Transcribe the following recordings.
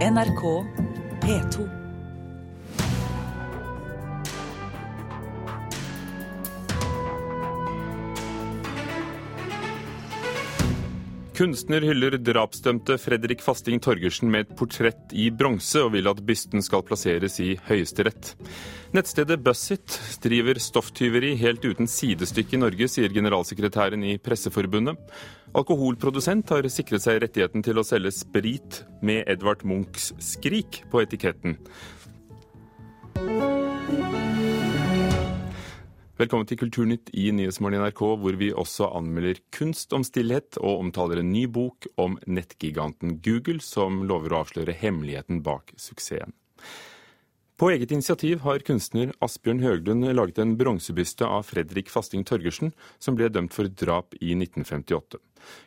NRK P2. Kunstner hyller drapsdømte Fredrik Fasting Torgersen med et portrett i bronse, og vil at bysten skal plasseres i Høyesterett. Nettstedet Bussit driver stofftyveri helt uten sidestykke i Norge, sier generalsekretæren i Presseforbundet. Alkoholprodusent har sikret seg rettigheten til å selge sprit med Edvard Munchs 'Skrik' på etiketten. Velkommen til Kulturnytt i Nyhetsmorgen i NRK, hvor vi også anmelder kunst om stillhet og omtaler en ny bok om nettgiganten Google, som lover å avsløre hemmeligheten bak suksessen. På eget initiativ har kunstner Asbjørn Høglund laget en bronsebyste av Fredrik Fasting Torgersen, som ble dømt for drap i 1958.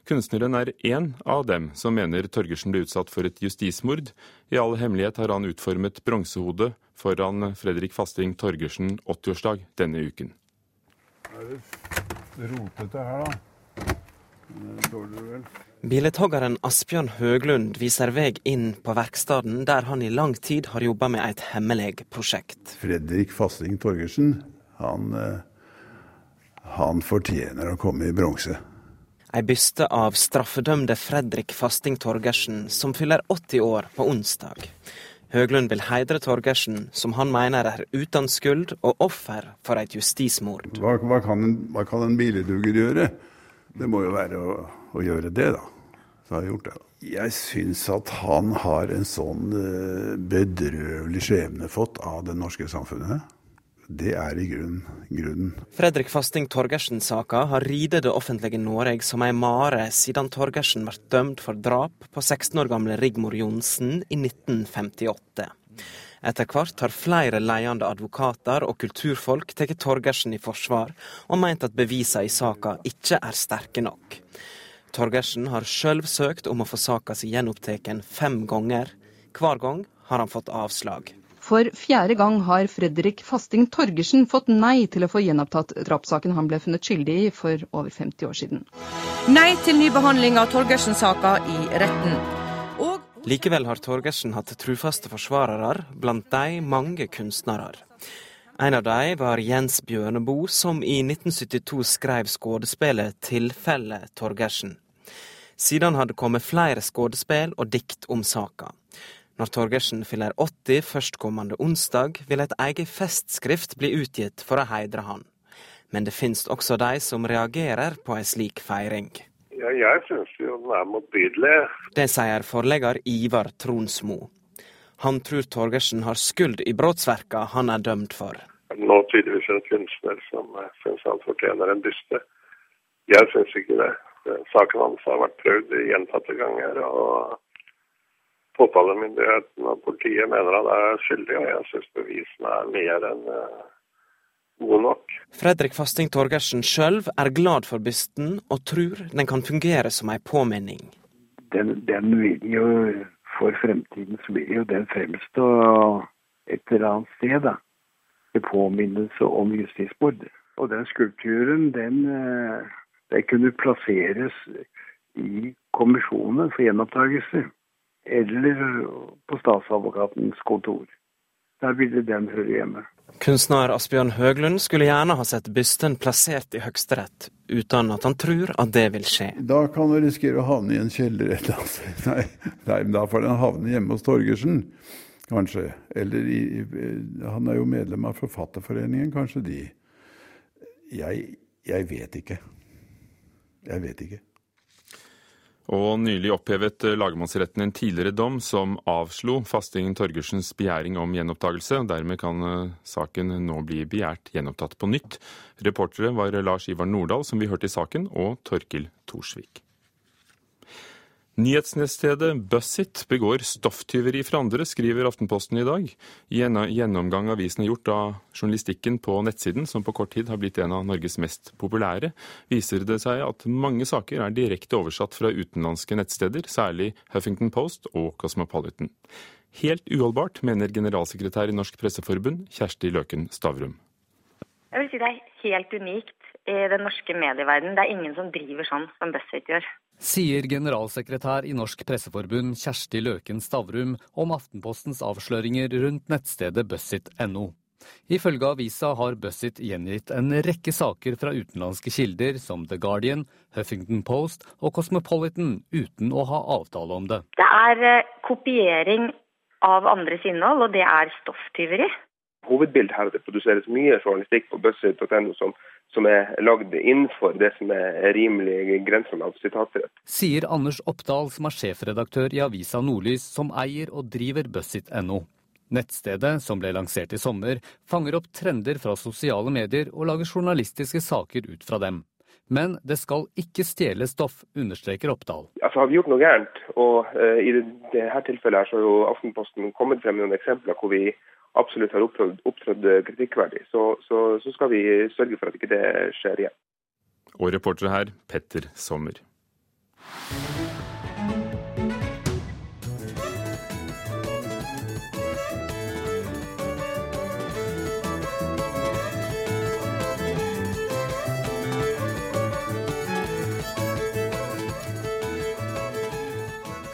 Kunstneren er én av dem som mener Torgersen ble utsatt for et justismord. I all hemmelighet har han utformet bronsehodet foran Fredrik Fasting Torgersen 80-årsdag denne uken. Det er rotete her, da. Det vel. Billedhoggeren Asbjørn Høglund viser vei inn på verkstedet der han i lang tid har jobba med et hemmelig prosjekt. Fredrik Fasting Torgersen, han, eh, han fortjener å komme i bronse. Ei byste av straffedømte Fredrik Fasting Torgersen, som fyller 80 år på onsdag. Høglund vil heidre Torgersen, som han mener er uten skyld og offer for et justismord. Hva, hva, kan en, hva kan en bileduger gjøre? Det må jo være å, å gjøre det, da. Så har jeg gjort det. Jeg syns at han har en sånn eh, bedrøvelig skjebne fått av det norske samfunnet. Det er i grunnen grunnen. Fredrik Fasting Torgersen-saka har ridet det offentlige Norge som ei mare siden Torgersen ble dømt for drap på 16 år gamle Rigmor Johnsen i 1958. Etter hvert har flere ledende advokater og kulturfolk tatt Torgersen i forsvar, og meint at bevisene i saka ikke er sterke nok. Torgersen har sjøl søkt om å få saka si gjenopptatt fem ganger. Hver gang har han fått avslag. For fjerde gang har Fredrik Fasting Torgersen fått nei til å få gjenopptatt drapssaken han ble funnet skyldig i for over 50 år siden. Nei til ny behandling av Torgersen-saka i retten. Og Likevel har Torgersen hatt trufaste forsvarere, blant de mange kunstnere. En av dem var Jens Bjørneboe, som i 1972 skrev skuespillet 'Tilfelle Torgersen'. Siden hadde kommet flere skuespill og dikt om saka. Når Torgersen fyller 80 førstkommende onsdag, vil et eget festskrift bli utgitt for å heidre han. Men det finnes også de som reagerer på en slik feiring. Ja, jeg synes jo den er motbydelig. Det sier forlegger Ivar Tronsmo. Han tror Torgersen har skyld i brottsverka han er dømt for. Nå tydeligvis en kunstner som eh, syns han fortjener en byste. Jeg syns ikke det. Saken hans har vært prøvd gjentatte ganger. og Påtalemyndigheten og politiet mener han er skyldig, og jeg syns bevisene er mer enn eh, gode nok. Fredrik Fasting Torgersen sjøl er glad for bysten, og tror den kan fungere som ei påminning. den, den vil jo for fremtiden så vil jo den fremstå et eller annet sted, da. Til påminnelse om justismord. Og den skulpturen, den, eh, den kunne plasseres i kommisjonen for gjenopptakelse. Eller på statsadvokatens kontor. Der ville den høre hjemme. Kunstner Asbjørn Høglund skulle gjerne ha sett bysten plassert i Høyesterett, uten at han tror at det vil skje. Da kan du risikere å havne i en kjeller et eller annet sted. Nei, nei, men da får den havne hjemme hos Torgersen, kanskje. Eller i, i- Han er jo medlem av Forfatterforeningen, kanskje de Jeg, jeg vet ikke. Jeg vet ikke. Og nylig opphevet eh, lagmannsretten en tidligere dom som avslo fastingen Torgersens begjæring om gjenopptakelse. Dermed kan eh, saken nå bli begjært gjenopptatt på nytt. Reportere var Lars Ivar Nordahl, som vi hørte i saken, og Torkil Thorsvik. Nyhetsnettstedet Bussit begår stofftyveri fra andre, skriver Aftenposten i dag. I en gjennomgang avisen har gjort av journalistikken på nettsiden, som på kort tid har blitt en av Norges mest populære, viser det seg at mange saker er direkte oversatt fra utenlandske nettsteder, særlig Huffington Post og Cosmopolitan. Helt uholdbart, mener generalsekretær i Norsk Presseforbund, Kjersti Løken Stavrum. Jeg vil si det er helt unikt i den norske medieverdenen. Det er ingen som driver sånn som BuzzFeed gjør. Sier generalsekretær i Norsk Presseforbund Kjersti Løken Stavrum om Aftenpostens avsløringer rundt nettstedet bussit.no. Ifølge avisa har Bussit gjengitt en rekke saker fra utenlandske kilder som The Guardian, Huffington Post og Cosmopolitan, uten å ha avtale om det. Det er eh, kopiering av andres innhold, og det er stofftyveri. Hovedbildet her er at det produseres mye journalistikk på bussit.no som, som, er lagd innenfor det som er rimelig grensen av sitatrett. Sier Anders Oppdal, som er sjefredaktør i avisa Nordlys, som eier og driver bussit.no. Nettstedet, som ble lansert i sommer, fanger opp trender fra sosiale medier og lager journalistiske saker ut fra dem. Men det skal ikke stjele stoff, understreker Oppdal. Altså Har vi gjort noe gærent, og uh, i dette tilfellet her så har jo Aftenposten kommet frem med noen eksempler hvor vi absolutt har opptrådt, kritikkverdig, så, så, så skal vi sørge for at ikke det skjer igjen. Og reportere her, Petter Sommer.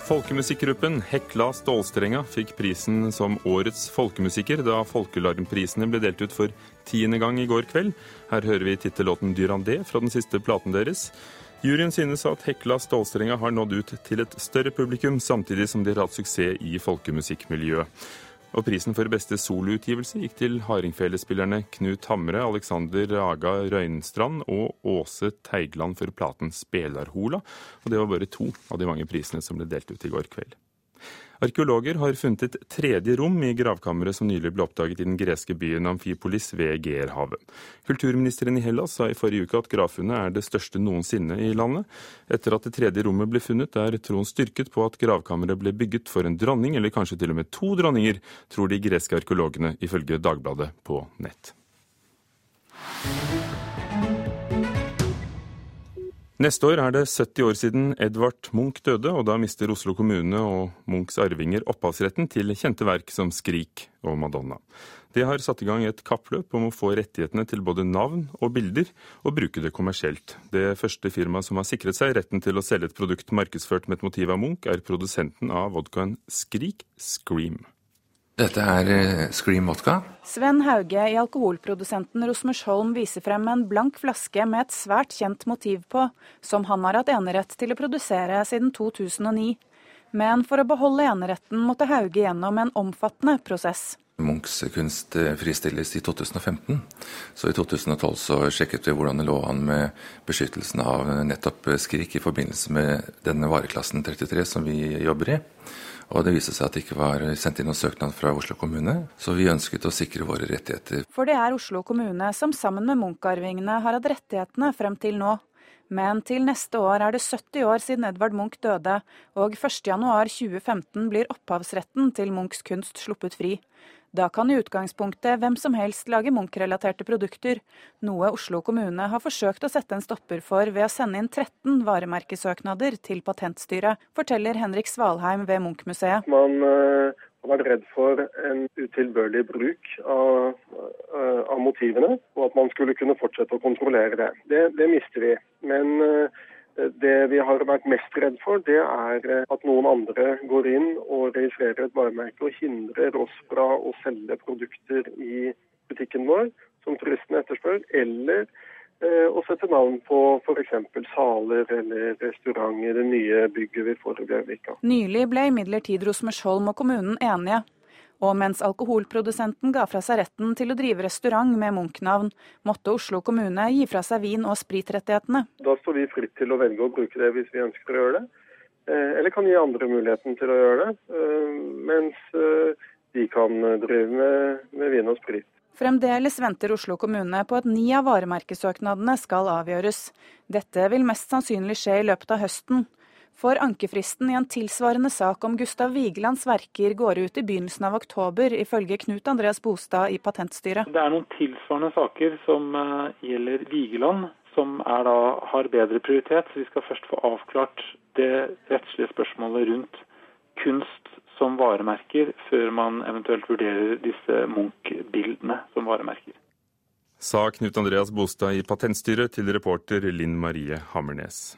Folkemusikkgruppen Hekla Stålstrenga fikk prisen som årets folkemusiker da Folkelarmprisene ble delt ut for tiende gang i går kveld. Her hører vi tittellåten 'Dyrandé' fra den siste platen deres. Juryen synes at Hekla Stålstrenga har nådd ut til et større publikum, samtidig som de har hatt suksess i folkemusikkmiljøet. Og prisen for beste soloutgivelse gikk til hardingfelespillerne Knut Hamre, Alexander Raga Røynstrand og Åse Teigland for platen Spelarhola. Og det var bare to av de mange prisene som ble delt ut i går kveld. Arkeologer har funnet et tredje rom i gravkammeret som nylig ble oppdaget i den greske byen Amfipolis ved Geerhavet. Kulturministeren i Hellas sa i forrige uke at gravfunnet er det største noensinne i landet. Etter at det tredje rommet ble funnet, er troen styrket på at gravkammeret ble bygget for en dronning, eller kanskje til og med to dronninger, tror de greske arkeologene, ifølge Dagbladet på nett. Neste år er det 70 år siden Edvard Munch døde, og da mister Oslo kommune og Munchs arvinger opphavsretten til kjente verk som Skrik og Madonna. Det har satt i gang et kappløp om å få rettighetene til både navn og bilder, og bruke det kommersielt. Det første firmaet som har sikret seg retten til å selge et produkt markedsført med et motiv av Munch, er produsenten av vodkaen Skrik, Scream. Dette er eh, Scream Vodka. Sven Hauge i alkoholprodusenten Rosmersholm viser frem en blank flaske med et svært kjent motiv på, som han har hatt enerett til å produsere siden 2009. Men for å beholde eneretten måtte Hauge gjennom en omfattende prosess. Munchs kunst fristilles i 2015, så i 2012 så sjekket vi hvordan det lå an med beskyttelsen av nettopp Skrik i forbindelse med denne vareklassen 33 som vi jobber i. Og det viste seg at det ikke var sendt inn noen søknad fra Oslo kommune, så vi ønsket å sikre våre rettigheter. For det er Oslo kommune som sammen med Munch-arvingene har hatt rettighetene frem til nå. Men til neste år er det 70 år siden Edvard Munch døde, og 1.1.2015 blir opphavsretten til Munchs kunst sluppet fri. Da kan i utgangspunktet hvem som helst lage Munch-relaterte produkter, noe Oslo kommune har forsøkt å sette en stopper for ved å sende inn 13 varemerkesøknader til Patentstyret, forteller Henrik Svalheim ved Munch-museet. Man uh, har vært redd for en utilbørlig bruk av, uh, av, motivene, og at man skulle kunne fortsette å kontrollere det. Det, det mister vi. Men uh, det vi har vært mest redd for, det er eh, at noen andre går inn og registrerer et varemerke og hindrer oss fra å selge produkter i butikken vår som turistene etterspør, eller eh, å sette navn på f.eks. saler eller restauranter, det nye bygget vi får i Bjørvika. Nylig ble imidlertid Rosmersholm og kommunen enige. Og mens alkoholprodusenten ga fra seg retten til å drive restaurant med Munch-navn, måtte Oslo kommune gi fra seg vin- og spritrettighetene. Da står vi fritt til å velge å bruke det hvis vi ønsker å gjøre det. Eh, eller kan gi andre muligheten til å gjøre det, eh, mens eh, de kan drive med, med vin og sprit. Fremdeles venter Oslo kommune på at ni av varemerkesøknadene skal avgjøres. Dette vil mest sannsynlig skje i løpet av høsten. For ankefristen i en tilsvarende sak om Gustav Vigelands verker går ut i begynnelsen av oktober, ifølge Knut Andreas Bostad i Patentstyret. Det er noen tilsvarende saker som uh, gjelder Vigeland, som da, har bedre prioritet. Så vi skal først få avklart det rettslige spørsmålet rundt kunst som varemerker, før man eventuelt vurderer disse Munch-bildene som varemerker. Sa Knut Andreas Bostad i Patentstyret til reporter Linn Marie Hammernes.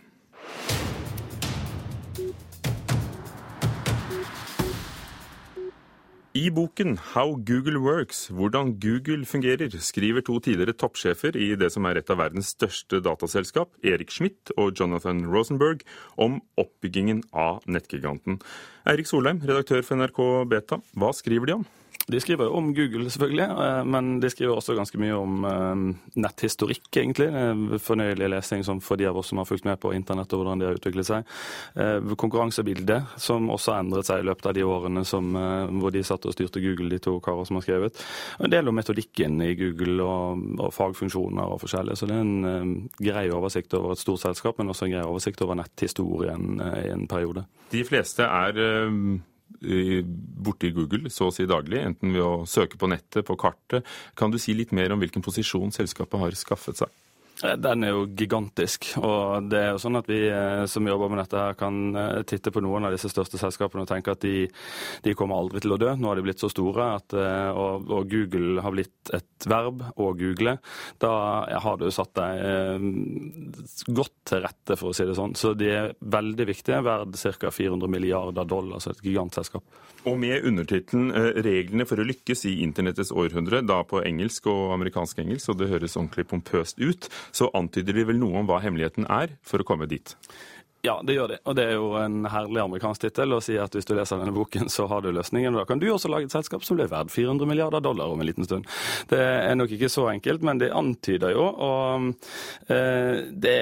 I boken How Google Works, hvordan Google fungerer, skriver to tidligere toppsjefer i det som er et av verdens største dataselskap, Erik Schmidt og Jonathan Rosenberg, om oppbyggingen av nettgiganten. Eirik Solheim, redaktør for NRK Beta, hva skriver de om? De skriver jo om Google, selvfølgelig, eh, men de skriver også ganske mye om eh, netthistorikk, egentlig. Fornøyelig lesning for de av oss som har fulgt med på internett og hvordan de har utviklet seg. Eh, konkurransebildet, som også har endret seg i løpet av de årene som, hvor de satt og styrte Google, de to karer som har skrevet. En del om metodikken i Google og, og fagfunksjoner og forskjellig. Så det er en grei oversikt over et stort selskap, men også en grei oversikt over netthistorien i en periode. De fleste er borte i Google så å si daglig, enten ved å søke på nettet, på kartet. Kan du si litt mer om hvilken posisjon selskapet har skaffet seg? Eh, den er jo gigantisk. Og det er jo sånn at vi eh, som jobber med dette her kan eh, titte på noen av disse største selskapene og tenke at de, de kommer aldri til å dø. Nå har de blitt så store at og, og, Google har blitt et verb å google. Da har du satt deg godt til rette, for å si det sånn. Så de er veldig viktige, verd ca. 400 milliarder dollar, så et gigantselskap. Og med undertittelen 'Reglene for å lykkes i internettets århundre', da på engelsk og amerikansk engelsk, og det høres ordentlig pompøst ut, så antyder de vel noe om hva hemmeligheten er for å komme dit? Ja, det gjør de. Og det er jo en herlig amerikansk tittel å si at hvis du leser denne boken, så har du løsningen. Og da kan du også lage et selskap som blir verdt 400 milliarder dollar om en liten stund. Det er nok ikke så enkelt, men det antyder jo. Og eh, det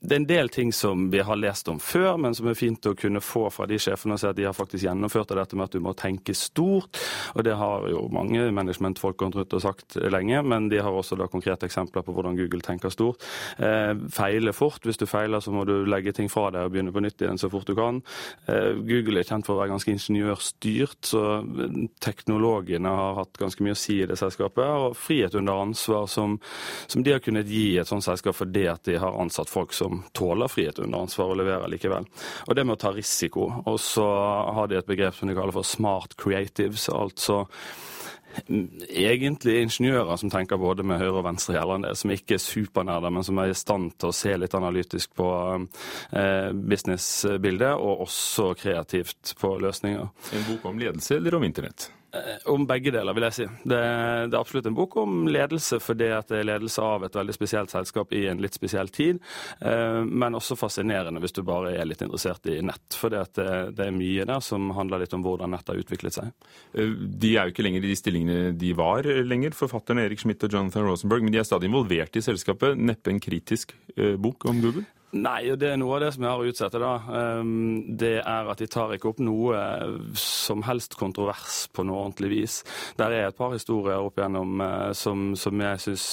det er en del ting som vi har lest om før, men som er fint å kunne få fra de sjefene og se at de har faktisk gjennomført dette med at du må tenke stort. Og det har jo mange managementfolk rundt sagt lenge, men de har også da konkrete eksempler på hvordan Google tenker stort. Eh, feile fort. Hvis du feiler, så må du legge ting fra deg og begynne på nytt igjen så fort du kan. Eh, Google er kjent for å være ganske ingeniørstyrt, så teknologene har hatt ganske mye å si i det selskapet. Og frihet under ansvar som, som de har kunnet gi et sånt selskap fordi at de har ansatt folk som som tåler frihet under ansvar og leverer likevel. Og det med å ta risiko. Og så har de et begrep som de kaller for smart creatives. altså egentlig ingeniører som tenker både med høyre og venstre gjeldende, som ikke er supernerder, men som er i stand til å se litt analytisk på eh, businessbildet, og også kreativt på løsninger. En bok om ledelse eller om internett? Eh, om begge deler, vil jeg si. Det, det, er absolutt en bok om ledelse, fordi at det er ledelse av et veldig spesielt selskap i en litt spesiell tid. Eh, men også fascinerende hvis du bare er litt interessert i nett. For det, det, er mye der som handler litt om hvordan nett har utviklet seg. Eh, de er jo ikke lenger i de stillingene de var lenger, forfatterne Erik Schmidt og Jonathan Rosenberg, men de er stadig involvert i selskapet. Neppe en kritisk bok om Google? Nei, og det er noe av det som jeg har å utsette. da. Ehm, det er at de tar ikke opp noe som helst kontrovers på noe ordentlig vis. Der er et par historier opp igjennom eh, som, som jeg syns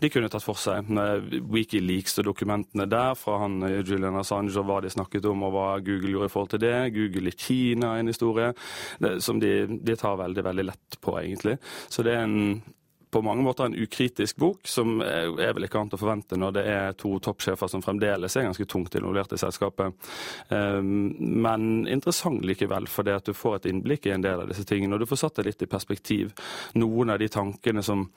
de kunne tatt for seg. Wikileaks og dokumentene der fra han eh, Julian Assange og hva de snakket om og hva Google gjorde i forhold til det. Google i Kina er en historie som de, de tar veldig, veldig lett på, egentlig. Så det er en på mange måter en ukritisk bok, som er vel ikke annet å forvente når det er to toppsjefer som fremdeles er ganske tungt involvert i selskapet. Ehm, men interessant likevel, fordi at du får et innblikk i en del av disse tingene. Og du får satt det litt i perspektiv. Noen av de tankene som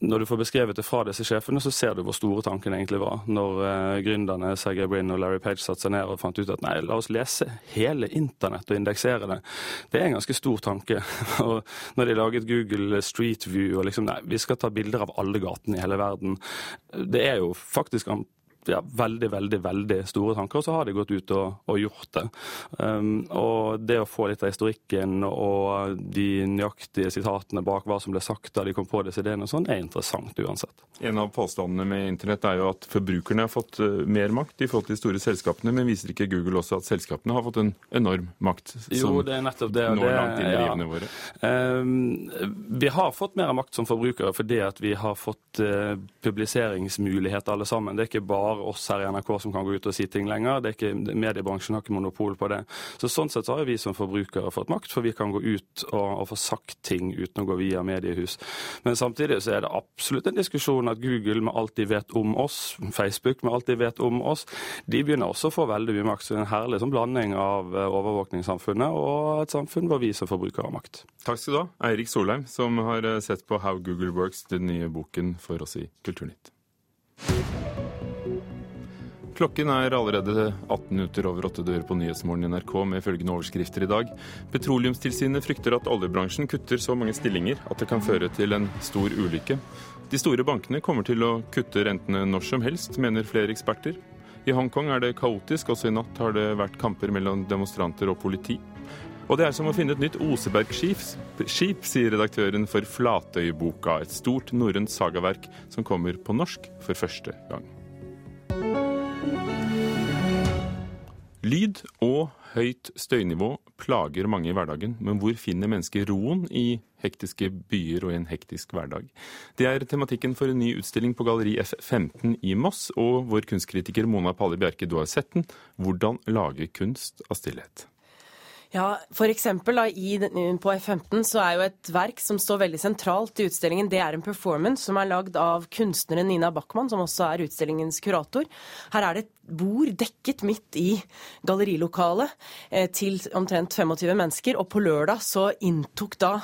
Når du får beskrevet det fra disse sjefene, så ser du hvor store tankene egentlig var. Når uh, gründerne Sergey Brin og Larry Page satte seg ned og fant ut at nei, la oss lese hele internett og indeksere det. Det er en ganske stor tanke. og når de laget Google Street View og liksom Nei, vi skal ta bilder av alle gatene i hele verden. Det er jo faktisk ja, veldig, veldig veldig store tanker, og så har de gått ut og, og gjort det. Um, og det å få litt av historikken og de nøyaktige sitatene bak hva som ble sagt da de kom på disse ideene, og sånn, er interessant uansett. En av påstandene med internett er jo at forbrukerne har fått uh, mer makt i forhold til de store selskapene, men viser ikke Google også at selskapene har fått en enorm makt som jo, det er nettopp det, når det, langt inn i livene ja. våre? Um, vi har fått mer makt som forbrukere fordi at vi har fått uh, publiseringsmuligheter alle sammen. Det er ikke bare bare oss her i NRK som kan gå ut og si ting lenger. Er ikke, mediebransjen har ikke monopol på det. Så Sånn sett så har vi som forbrukere fått makt, for vi kan gå ut og, og få sagt ting uten å gå via mediehus. Men samtidig så er det absolutt en diskusjon at Google med alt de vet om oss, Facebook med alt de vet om oss, de begynner også å få veldig mye makt. Så det er en herlig sånn blanding av eh, overvåkningssamfunnet og et samfunn hvor vi som forbrukere har makt. Takk skal du ha, Eirik Solheim, som har eh, sett på How Google Works, den nye boken for oss i Kulturnytt. Klokken er allerede 18 minutter over åtte dører på Nyhetsmorgen i NRK med følgende overskrifter i dag. Petroleumstilsynet frykter at oljebransjen kutter så mange stillinger at det kan føre til en stor ulykke. De store bankene kommer til å kutte rentene når som helst, mener flere eksperter. I Hongkong er det kaotisk, også i natt har det vært kamper mellom demonstranter og politi. Og det er som å finne et nytt Osebergskip, sier redaktøren for Flatøyboka. Et stort norrønt sagaverk som kommer på norsk for første gang. Lyd og høyt støynivå plager mange i hverdagen, men hvor finner mennesker roen i hektiske byer og i en hektisk hverdag? Det er tematikken for en ny utstilling på Galleri F15 i Moss, og vår kunstkritiker Mona Palle Bjerke, du har sett den. Hvordan lage kunst av stillhet? Ja, for i, På F15 så er jo et verk som står veldig sentralt i utstillingen, det er en performance som er lagd av kunstneren Nina Backman, som også er utstillingens kurator. Her er det et bord dekket midt i gallerilokalet eh, til omtrent 25 mennesker, og på lørdag så inntok da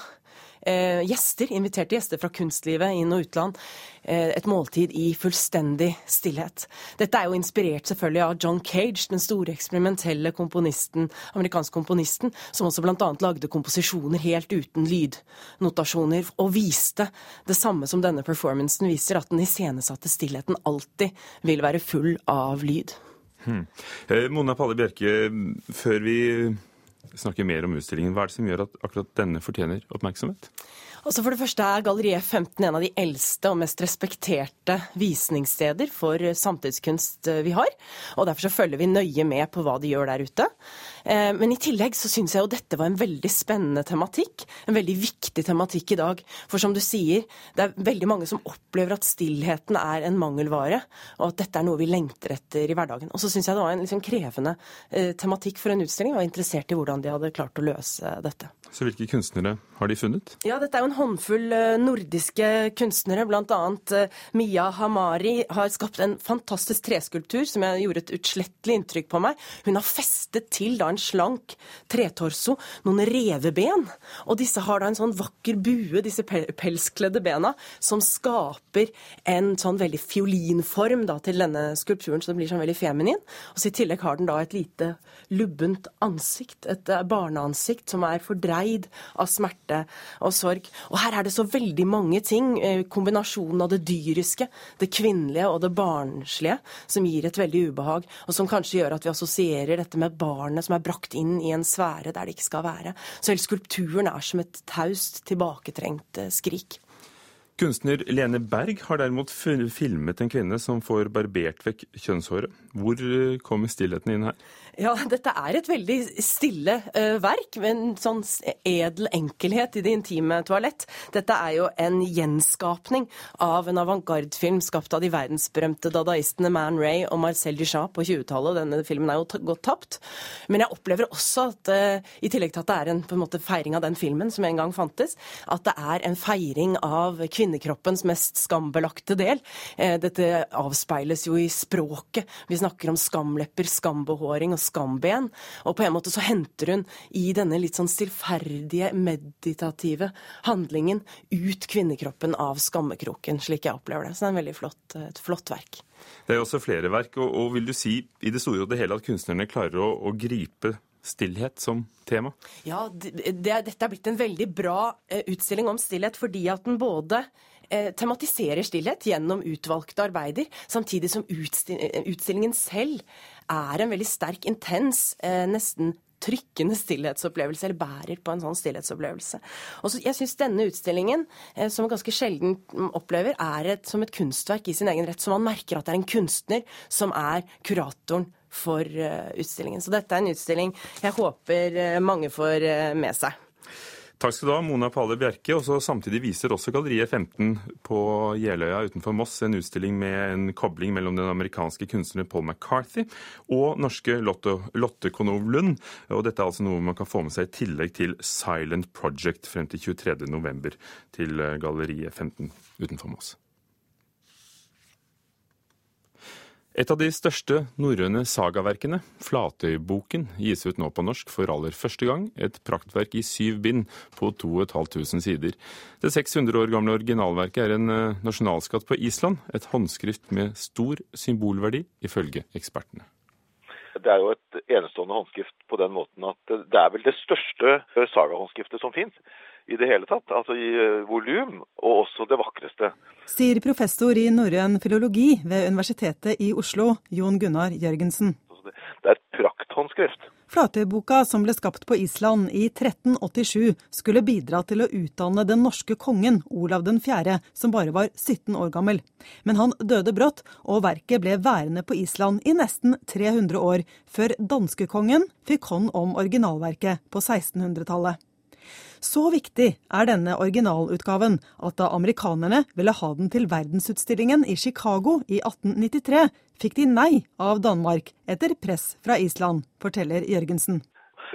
gjester, inviterte gjester fra kunstlivet inn- og utland, eh, et måltid i fullstendig stillhet. Dette er jo inspirert selvfølgelig av John Cage, den store eksperimentelle komponisten, amerikanske komponisten, som også bl.a. lagde komposisjoner helt uten lydnotasjoner, og viste det samme som denne performancen viser, at den iscenesatte stillheten alltid vil være full av lyd. Hmm. Eh, Mona Palle Bjerke, før vi snakker mer om utstillingen. Hva er det som gjør at akkurat denne fortjener oppmerksomhet? Altså For det første er Galleriet 15 en av de eldste og mest respekterte visningssteder for samtidskunst eh, vi har. og Derfor så følger vi nøye med på hva de gjør der ute. Eh, men i tillegg så syns jeg jo dette var en veldig spennende tematikk. En veldig viktig tematikk i dag. For som du sier, det er veldig mange som opplever at stillheten er en mangelvare, og at dette er noe vi lengter etter i hverdagen. Og så syns jeg det var en liksom krevende eh, tematikk for en utstilling, og var interessert i hvordan de hadde klart å løse dette. Så hvilke kunstnere har de funnet? Ja, Dette er jo en håndfull eh, nordiske kunstnere. Blant annet Mia Hamari har skapt en fantastisk treskulptur som jeg gjorde et utslettelig inntrykk på meg. Hun har festet til da en slank tretorso, noen reveben. Og disse har da en sånn vakker bue, disse pelskledde bena, som skaper en sånn veldig fiolinform da, til denne skulpturen, så den blir sånn veldig feminin. Og så I tillegg har den da et lite lubbent ansikt, et eh, barneansikt som er fordreid av smerte og sorg. Og her er det så veldig mange ting, eh, kombinasjonen av det dyriske, det kvinnelige og det barnslige, som gir et veldig ubehag, og som kanskje gjør at vi assosierer dette med barnet som er brakt inn i en sfære der det ikke skal være. Så hele skulpturen er som et taust, tilbaketrengt skrik. Kunstner Lene Berg har derimot filmet en kvinne som får barbert vekk kjønnshåret. Hvor eh, kommer stillheten inn her? Ja, dette er et veldig stille uh, verk, med en sånn edel enkelhet i det intime toalett. Dette er jo en gjenskapning av en avantgarde-film skapt av de verdensberømte dadaistene Man Ray og Marcel Duchamp på 20-tallet. Denne filmen er jo gått tapt. Men jeg opplever også at uh, i tillegg til at det er en, en måte, feiring av den filmen som en gang fantes, at det er en feiring av kvinnekroppens mest skambelagte del. Uh, dette avspeiles jo i språket. Vi snakker om skamlepper, skambehåring og skamben. Og på en måte så henter hun i denne litt sånn stillferdige, meditative handlingen ut kvinnekroppen av skammekroken, slik jeg opplever det. Så det er en veldig flott, et flott verk. Det er jo også flere verk, og, og, vil du si i det store og det hele at kunstnerne klarer å, å gripe stillhet som tema? Ja, det, det, dette er blitt en veldig bra eh, utstilling om stillhet fordi at den både eh, tematiserer stillhet gjennom utvalgte arbeider, samtidig som utstillingen selv er en veldig sterk, intens, eh, nesten trykkende stillhetsopplevelse, eller bærer på en sånn stillhetsopplevelse. Og så, jeg syns denne utstillingen, eh, som man ganske sjelden opplever, er et, som et kunstverk i sin egen rett. Så man merker at det er en kunstner som er kuratoren for uh, utstillingen. Så dette er en utstilling jeg håper uh, mange får uh, med seg. Takk skal du ha, Mona Pale Bjerke. Og Samtidig viser også Galleriet 15 på Jeløya utenfor Moss en utstilling med en kobling mellom den amerikanske kunstneren Paul McCarthy og norske Lotte, Lotte Konovlund. Og dette er altså noe man kan få med seg i tillegg til Silent Project frem til 23.11. til Galleriet 15 utenfor Moss. Et av de største norrøne sagaverkene, Flatøyboken, gis ut nå på norsk for aller første gang. Et praktverk i syv bind på 2500 sider. Det 600 år gamle originalverket er en eh, nasjonalskatt på Island. Et håndskrift med stor symbolverdi, ifølge ekspertene. Det er jo et enestående håndskrift på den måten at det er vel det største sagahåndskriftet som fins i det hele tatt. Altså i eh, volum, og også det vakreste. Sier professor i norrøn filologi ved Universitetet i Oslo, Jon Gunnar Jørgensen. Det er et prakthåndskrift. Flatøyboka, som ble skapt på Island i 1387, skulle bidra til å utdanne den norske kongen Olav 4., som bare var 17 år gammel. Men han døde brått, og verket ble værende på Island i nesten 300 år, før danskekongen fikk hånd om originalverket på 1600-tallet. Så viktig er denne originalutgaven at da amerikanerne ville ha den til verdensutstillingen i Chicago i 1893, fikk de nei av Danmark etter press fra Island, forteller Jørgensen.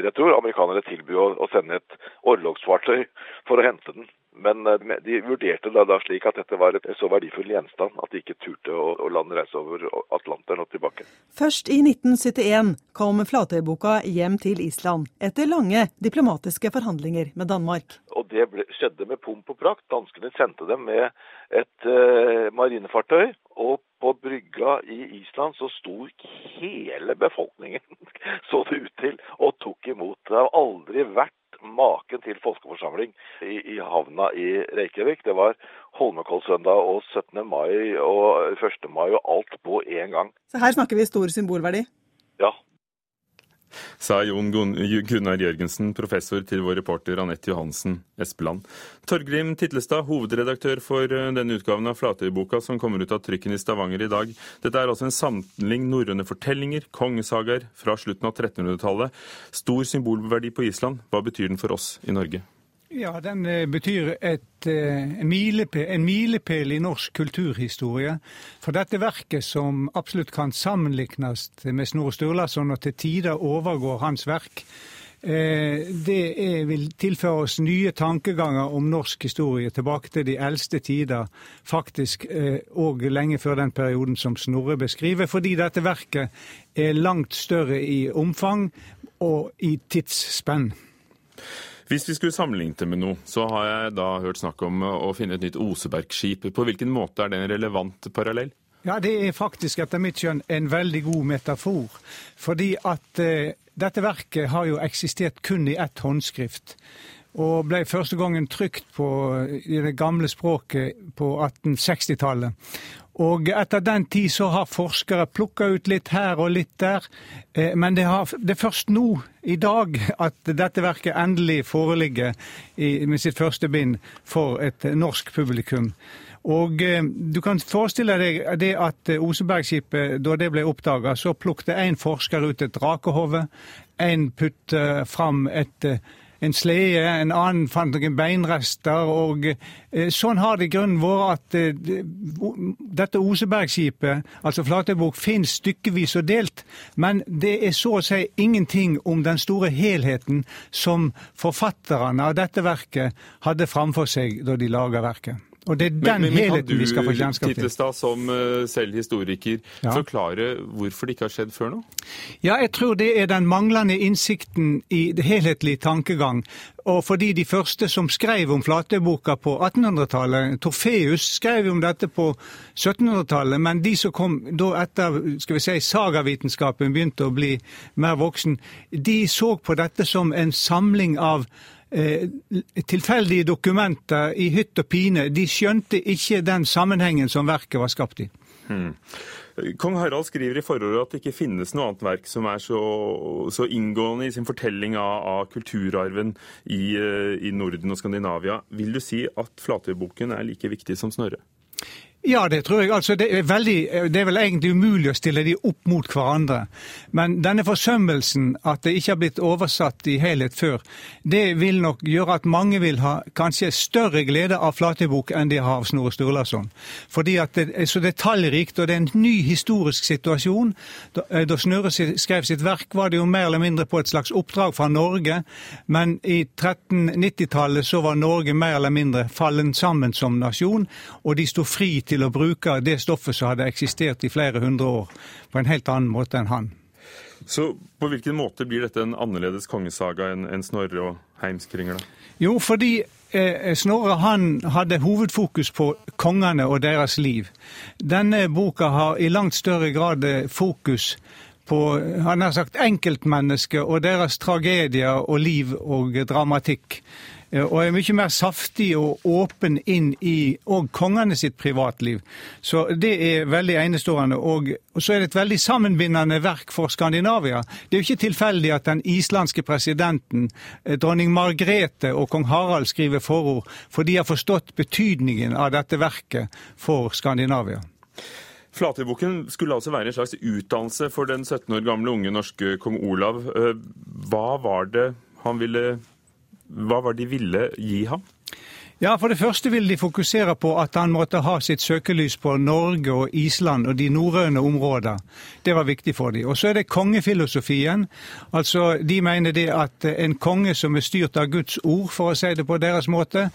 Jeg tror amerikanere tilbød å sende et orlogsfartøy for å hente den. Men eh, de vurderte det da slik at dette var et så verdifull gjenstand at de ikke turte å, lande reise over Atlanteren og tilbake. Først i 1971 kom Flatøyboka hjem til Island, etter lange diplomatiske forhandlinger med Danmark. Og Det ble, skjedde med pomp og prakt. Danskene sendte dem med et uh, marinefartøy. Og på brygga i Island så sto hele befolkningen, så det ut til, og tok imot. Det har aldri vært maken til folkeforsamling i, i, havna i Reykjavik. Det var Holmenkollsøndag og 17. mai og 1. mai og alt på én gang. Så her snakker vi stor symbolverdi? Ja, sa Jon Gunnar Jørgensen, professor til vår reporter Anette Johansen Espeland. Torgrim Titlestad, hovedredaktør for eh, denne utgaven av Flatøyboka som kommer ut av trykken i Stavanger i dag. Dette er altså en samling norrøne fortellinger, kongesagaer fra slutten av 1300-tallet. Stor symbolverdi på Island. Hva betyr den for oss i Norge? Ja, Den eh, betyr et, eh, en, milepæl, i norsk kulturhistorie. For dette verket, som absolutt kan sammenlignes med Snorre Sturlason og til tider overgår hans verk, eh, det er, vil tilføre oss nye tankeganger om norsk historie tilbake til de eldste tider, faktisk og lenge før den perioden som Snorre beskriver, fordi dette verket er langt større i omfang og i tidsspenn. Hvis vi skulle sammenlignet det med noe, så har jeg da hørt snakk om å finne et nytt Osebergskip. På hvilken måte er det en relevant parallell? Ja, Det er faktisk etter mitt skjønn en veldig god metafor. Fordi at eh, dette verket har jo eksistert kun i ett håndskrift. Og ble første gangen trykt på, i det gamle språket på 1860-tallet. Og etter den tid så har forskere plukka ut litt her og litt der. Eh, men det, har, det, er først nå, i dag, at dette verket endelig foreligger i, med sitt første bind for et norsk publikum. Og eh, du kan forestille deg det at Osebergskipet, da det ble oppdaga, så plukket en forsker ut et drakehode. En putte fram et en slede, en annen fant noen beinrester. og eh, Sånn har det i grunnen vært at eh, dette Osebergskipet, altså Flatøybukk, finnes stykkevis og delt. Men det er så å si ingenting om den store helheten som forfatterne av dette verket hadde framfor seg da de laga verket. Og det er den men, men, helheten vi skal få kjennskap til. Kan du, Tittestad, som uh, selv historiker, ja. forklare hvorfor det ikke har skjedd før nå? Ja, jeg tror det er den manglende innsikten i det helhetlige tankegang. Og fordi de første som skrev om flateboka på 1800-tallet, Torfeus skrev om dette på 1700-tallet, men de som kom da etter skal vi si, sagavitenskapen begynte å bli mer voksen, de så på dette som en samling av Eh, tilfeldige dokumenter i hytt og pine. De skjønte ikke den sammenhengen som verket var skapt i. Hmm. Kong Harald skriver i forordet at det ikke finnes noe annet verk som er så, så inngående i sin fortelling av, av kulturarven i, eh, i, Norden og Skandinavia. Vil du si at Flatøyboken er like viktig som Snorre? Ja, det tror jeg. Altså, det, er veldig, det er vel egentlig umulig å stille de opp mot hverandre. Men denne forsømmelsen, at det ikke har blitt oversatt i helhet før, det vil nok gjøre at mange vil ha kanskje større glede av Flatøybok enn de har av Snorre Sturlason. Fordi at det er så detaljrikt, og det er en ny historisk situasjon. Da, eh, da Snurre skrev sitt verk, var det jo mer eller mindre på et slags oppdrag fra Norge. Men i 1390-tallet så var Norge mer eller mindre fallen sammen som nasjon, og de sto fri til til å bruke det stoffet som hadde eksistert i flere hundre år, på en helt annen måte enn han. Så på hvilken måte blir dette en annerledes kongesaga enn en Snorre og Heimskringla? Jo, fordi eh, Snorre han hadde hovedfokus på kongene og deres liv. Denne boka har i langt større grad eh, fokus på han har sagt, enkeltmennesket og deres tragedier og liv og dramatikk. Eh, og er mye mer saftig og åpen inn i òg kongene sitt privatliv. Så det er veldig enestående. Og, og så er det et veldig sammenbindende verk for Skandinavia. Det er jo ikke tilfeldig at den islandske presidenten, eh, dronning Margrethe og kong Harald skriver forord, for de har forstått betydningen av dette verket for Skandinavia. Flatøyboken skulle altså være en slags utdannelse for den 17 år gamle unge norske kong Olav. Eh, hva var det han ville hva var det de ville gi ham? Ja, For det første vil de fokusere på at han måtte ha sitt søkelys på Norge og Island og de norrøne områder. Det var viktig for dem. Og så er det kongefilosofien. Altså, De mener det at en konge som er styrt av Guds ord, for å si det på deres måte,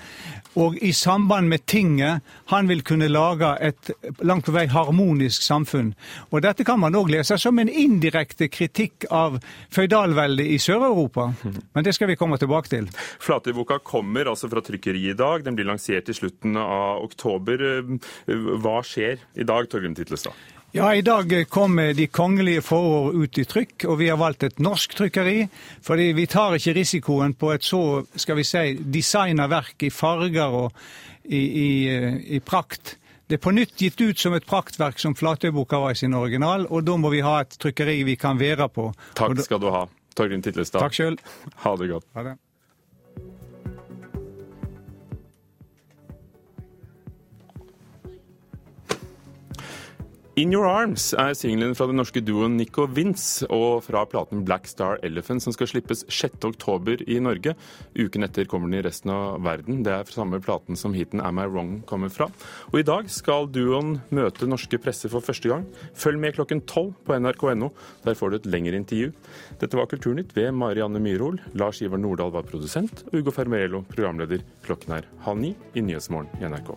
og i samband med tinget, han vil kunne lage et langt på vei harmonisk samfunn. Og Dette kan man òg lese som en indirekte kritikk av føydalveldet i Sør-Europa. Men det skal vi komme tilbake til. Flateboka kommer altså fra trykkeriet i dag dag. Den blir lansert i slutten av oktober. Hva skjer i dag, Torgrim Titlestad? Ja, I dag kom De kongelige forord ut i trykk, og vi har valgt et norsk trykkeri. fordi vi tar ikke risikoen på et så skal vi si, designa verk i farger og i, i, i, prakt. Det er på nytt gitt ut som et praktverk som Flatøyboka var i sin original, og da må vi ha et trykkeri vi kan være på. Takk skal du ha, Torgrim Titlestad. Takk selv. Ha det godt. Ha det. In Your Arms er singelen fra den norske duoen Nico Vince og fra platen Black Star Elephant som skal slippes 6.10 i Norge. Uken etter kommer den i resten av verden. Det er fra samme platen som hiten Am I Wrong kommer fra. Og i dag skal duoen møte norske presse for første gang. Følg med klokken tolv på nrk.no. Der får du et lengre intervju. Dette var Kulturnytt ved Marianne Myrhol. Lars Ivar Nordahl var produsent, og Ugo Fermarello programleder. Klokken er halv ni i Nyhetsmorgen i NRK.